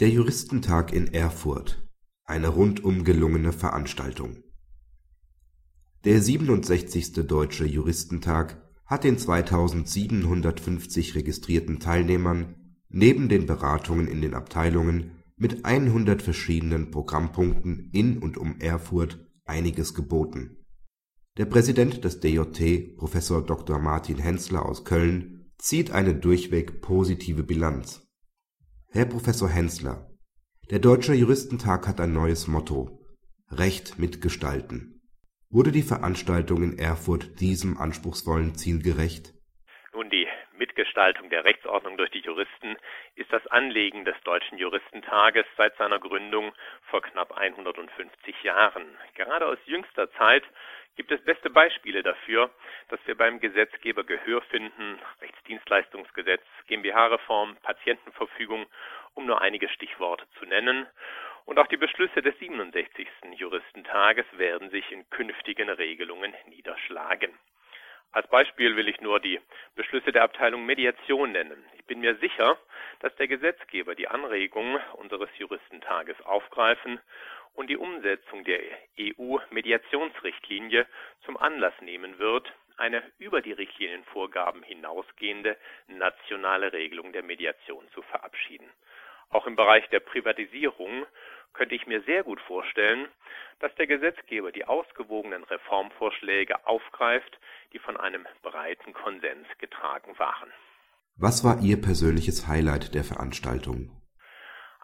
Der Juristentag in Erfurt. Eine rundum gelungene Veranstaltung. Der 67. Deutsche Juristentag hat den 2750 registrierten Teilnehmern neben den Beratungen in den Abteilungen mit 100 verschiedenen Programmpunkten in und um Erfurt einiges geboten. Der Präsident des DJT, Professor Dr. Martin Hensler aus Köln, zieht eine durchweg positive Bilanz Herr Professor Hensler, der Deutsche Juristentag hat ein neues Motto: Recht mitgestalten. Wurde die Veranstaltung in Erfurt diesem anspruchsvollen Ziel gerecht? Nun, die Mitgestaltung der Rechtsordnung durch die Juristen ist das Anliegen des Deutschen Juristentages seit seiner Gründung vor knapp 150 Jahren. Gerade aus jüngster Zeit gibt es beste Beispiele dafür, dass wir beim Gesetzgeber Gehör finden, Rechtsdienstleistungsgesetz, GmbH-Reform, Patientenverfügung, um nur einige Stichworte zu nennen. Und auch die Beschlüsse des 67. Juristentages werden sich in künftigen Regelungen niederschlagen. Als Beispiel will ich nur die Beschlüsse der Abteilung Mediation nennen. Ich bin mir sicher, dass der Gesetzgeber die Anregungen unseres Juristentages aufgreifen und die Umsetzung der EU-Mediationsrichtlinie zum Anlass nehmen wird, eine über die Richtlinienvorgaben hinausgehende nationale Regelung der Mediation zu verabschieden. Auch im Bereich der Privatisierung könnte ich mir sehr gut vorstellen, dass der Gesetzgeber die ausgewogenen Reformvorschläge aufgreift, die von einem breiten Konsens getragen waren. Was war Ihr persönliches Highlight der Veranstaltung?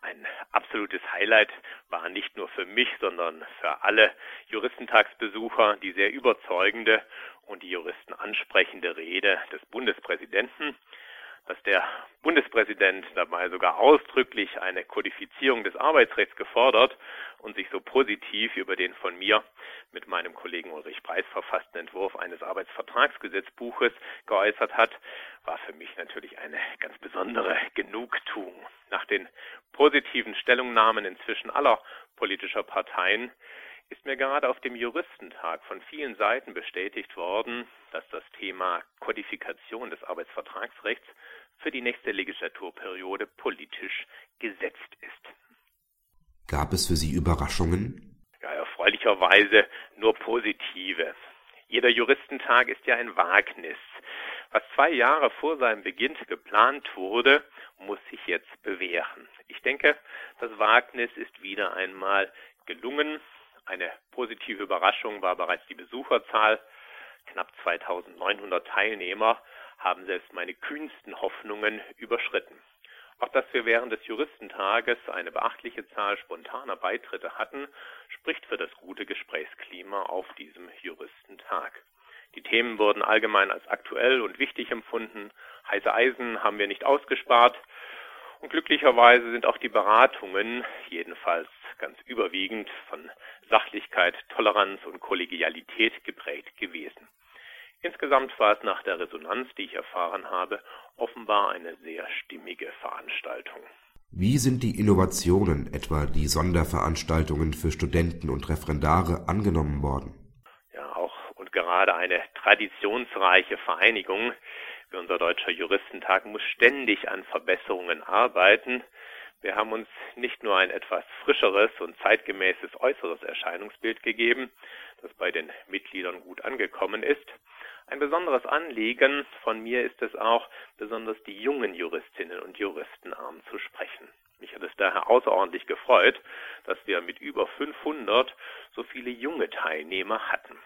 Ein absolutes Highlight war nicht nur für mich, sondern für alle Juristentagsbesucher die sehr überzeugende und die Juristen ansprechende Rede des Bundespräsidenten, dass der Bundespräsident dabei sogar ausdrücklich eine Kodifizierung des Arbeitsrechts gefordert und sich so positiv über den von mir mit meinem Kollegen Ulrich Preis verfassten Entwurf eines Arbeitsvertragsgesetzbuches geäußert hat, war für mich natürlich eine ganz besondere Genugtuung. Nach den positiven Stellungnahmen inzwischen aller politischer Parteien ist mir gerade auf dem Juristentag von vielen Seiten bestätigt worden, dass das Thema Kodifikation des Arbeitsvertragsrechts für die nächste Legislaturperiode politisch gesetzt ist. Gab es für Sie Überraschungen? Ja, erfreulicherweise nur positive. Jeder Juristentag ist ja ein Wagnis. Was zwei Jahre vor seinem Beginn geplant wurde, muss sich jetzt bewähren. Ich denke, das Wagnis ist wieder einmal gelungen. Eine positive Überraschung war bereits die Besucherzahl. Knapp 2900 Teilnehmer haben selbst meine kühnsten Hoffnungen überschritten. Auch dass wir während des Juristentages eine beachtliche Zahl spontaner Beitritte hatten, spricht für das gute Gesprächsklima auf diesem Juristentag. Die Themen wurden allgemein als aktuell und wichtig empfunden. Heiße Eisen haben wir nicht ausgespart. Und glücklicherweise sind auch die Beratungen, jedenfalls ganz überwiegend, von Sachlichkeit, Toleranz und Kollegialität geprägt gewesen. Insgesamt war es nach der Resonanz, die ich erfahren habe, offenbar eine sehr stimmige Veranstaltung. Wie sind die Innovationen, etwa die Sonderveranstaltungen für Studenten und Referendare, angenommen worden? Ja, auch und gerade eine traditionsreiche Vereinigung wie unser Deutscher Juristentag muss ständig an Verbesserungen arbeiten. Wir haben uns nicht nur ein etwas frischeres und zeitgemäßes äußeres Erscheinungsbild gegeben, das bei den Mitgliedern gut angekommen ist, ein besonderes Anliegen von mir ist es auch, besonders die jungen Juristinnen und Juristen anzusprechen. Mich hat es daher außerordentlich gefreut, dass wir mit über 500 so viele junge Teilnehmer hatten.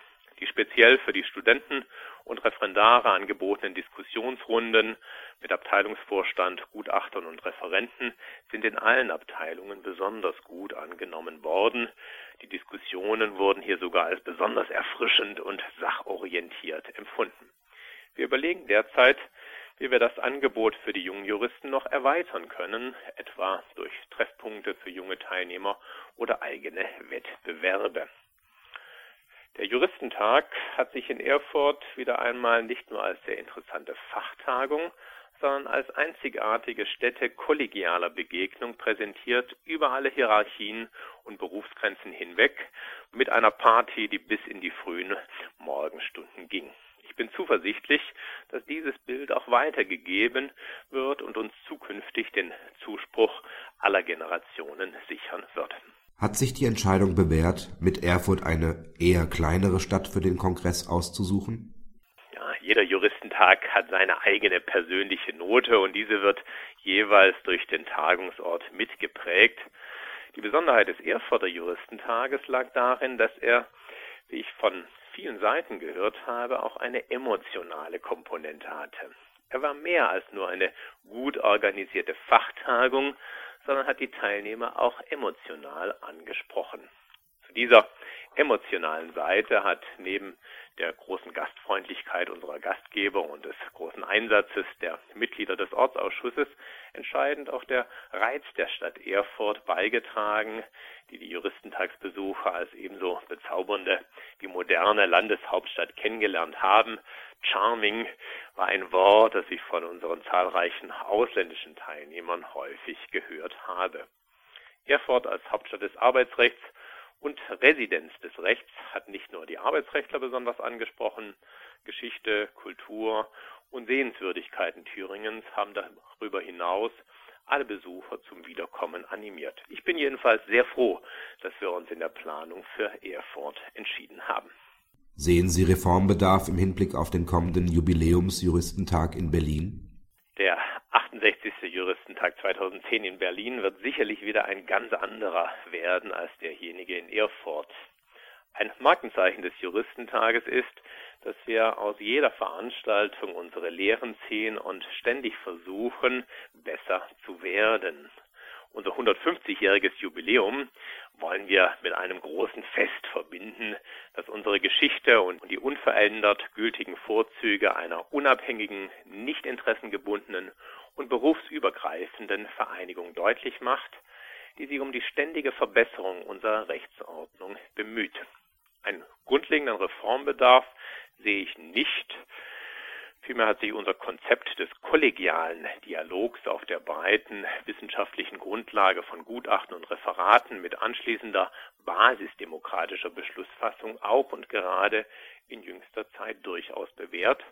Die speziell für die Studenten und Referendare angebotenen Diskussionsrunden mit Abteilungsvorstand, Gutachtern und Referenten sind in allen Abteilungen besonders gut angenommen worden. Die Diskussionen wurden hier sogar als besonders erfrischend und sachorientiert empfunden. Wir überlegen derzeit, wie wir das Angebot für die jungen Juristen noch erweitern können, etwa durch Treffpunkte für junge Teilnehmer oder eigene Wettbewerbe. Der Juristentag hat sich in Erfurt wieder einmal nicht nur als sehr interessante Fachtagung, sondern als einzigartige Stätte kollegialer Begegnung präsentiert über alle Hierarchien und Berufsgrenzen hinweg mit einer Party, die bis in die frühen Morgenstunden ging. Ich bin zuversichtlich, dass dieses Bild auch weitergegeben wird und uns zukünftig den Zuspruch aller Generationen sichern wird. Hat sich die Entscheidung bewährt, mit Erfurt eine eher kleinere Stadt für den Kongress auszusuchen? Ja, jeder Juristentag hat seine eigene persönliche Note und diese wird jeweils durch den Tagungsort mitgeprägt. Die Besonderheit des Erfurter Juristentages lag darin, dass er, wie ich von vielen Seiten gehört habe, auch eine emotionale Komponente hatte. Er war mehr als nur eine gut organisierte Fachtagung, sondern hat die Teilnehmer auch emotional angesprochen. Dieser emotionalen Seite hat neben der großen Gastfreundlichkeit unserer Gastgeber und des großen Einsatzes der Mitglieder des Ortsausschusses entscheidend auch der Reiz der Stadt Erfurt beigetragen, die die Juristentagsbesucher als ebenso bezaubernde wie moderne Landeshauptstadt kennengelernt haben. Charming war ein Wort, das ich von unseren zahlreichen ausländischen Teilnehmern häufig gehört habe. Erfurt als Hauptstadt des Arbeitsrechts und Residenz des Rechts hat nicht nur die Arbeitsrechtler besonders angesprochen, Geschichte, Kultur und Sehenswürdigkeiten Thüringens haben darüber hinaus alle Besucher zum Wiederkommen animiert. Ich bin jedenfalls sehr froh, dass wir uns in der Planung für Erfurt entschieden haben. Sehen Sie Reformbedarf im Hinblick auf den kommenden Jubiläumsjuristentag in Berlin? Der 68. Juristentag 2010 in Berlin wird sicherlich wieder ein ganz anderer werden als derjenige in Erfurt. Ein Markenzeichen des Juristentages ist, dass wir aus jeder Veranstaltung unsere Lehren ziehen und ständig versuchen, besser zu werden. Unser 150-jähriges Jubiläum wollen wir mit einem großen Fest verbinden, das unsere Geschichte und die unverändert gültigen Vorzüge einer unabhängigen, nicht interessengebundenen und berufsübergreifenden Vereinigung deutlich macht, die sich um die ständige Verbesserung unserer Rechtsordnung bemüht. Einen grundlegenden Reformbedarf sehe ich nicht. Vielmehr hat sich unser Konzept des kollegialen Dialogs auf der breiten wissenschaftlichen Grundlage von Gutachten und Referaten mit anschließender basisdemokratischer Beschlussfassung auch und gerade in jüngster Zeit durchaus bewährt.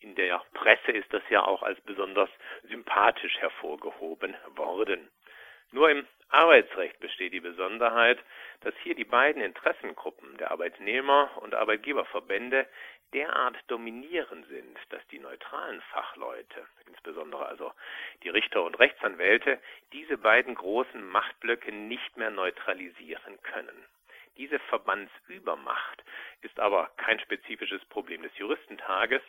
In der Presse ist das ja auch als besonders sympathisch hervorgehoben worden. Nur im Arbeitsrecht besteht die Besonderheit, dass hier die beiden Interessengruppen der Arbeitnehmer und Arbeitgeberverbände derart dominierend sind, dass die neutralen Fachleute, insbesondere also die Richter und Rechtsanwälte, diese beiden großen Machtblöcke nicht mehr neutralisieren können. Diese Verbandsübermacht ist aber kein spezifisches Problem des Juristentages,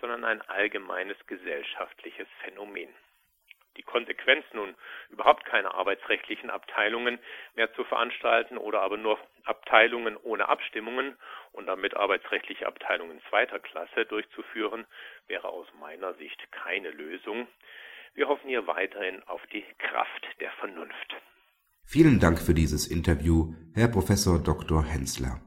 sondern ein allgemeines gesellschaftliches Phänomen die Konsequenz nun überhaupt keine arbeitsrechtlichen Abteilungen mehr zu veranstalten oder aber nur Abteilungen ohne Abstimmungen und damit arbeitsrechtliche Abteilungen zweiter Klasse durchzuführen, wäre aus meiner Sicht keine Lösung. Wir hoffen hier weiterhin auf die Kraft der Vernunft. Vielen Dank für dieses Interview, Herr Professor Dr. Hensler.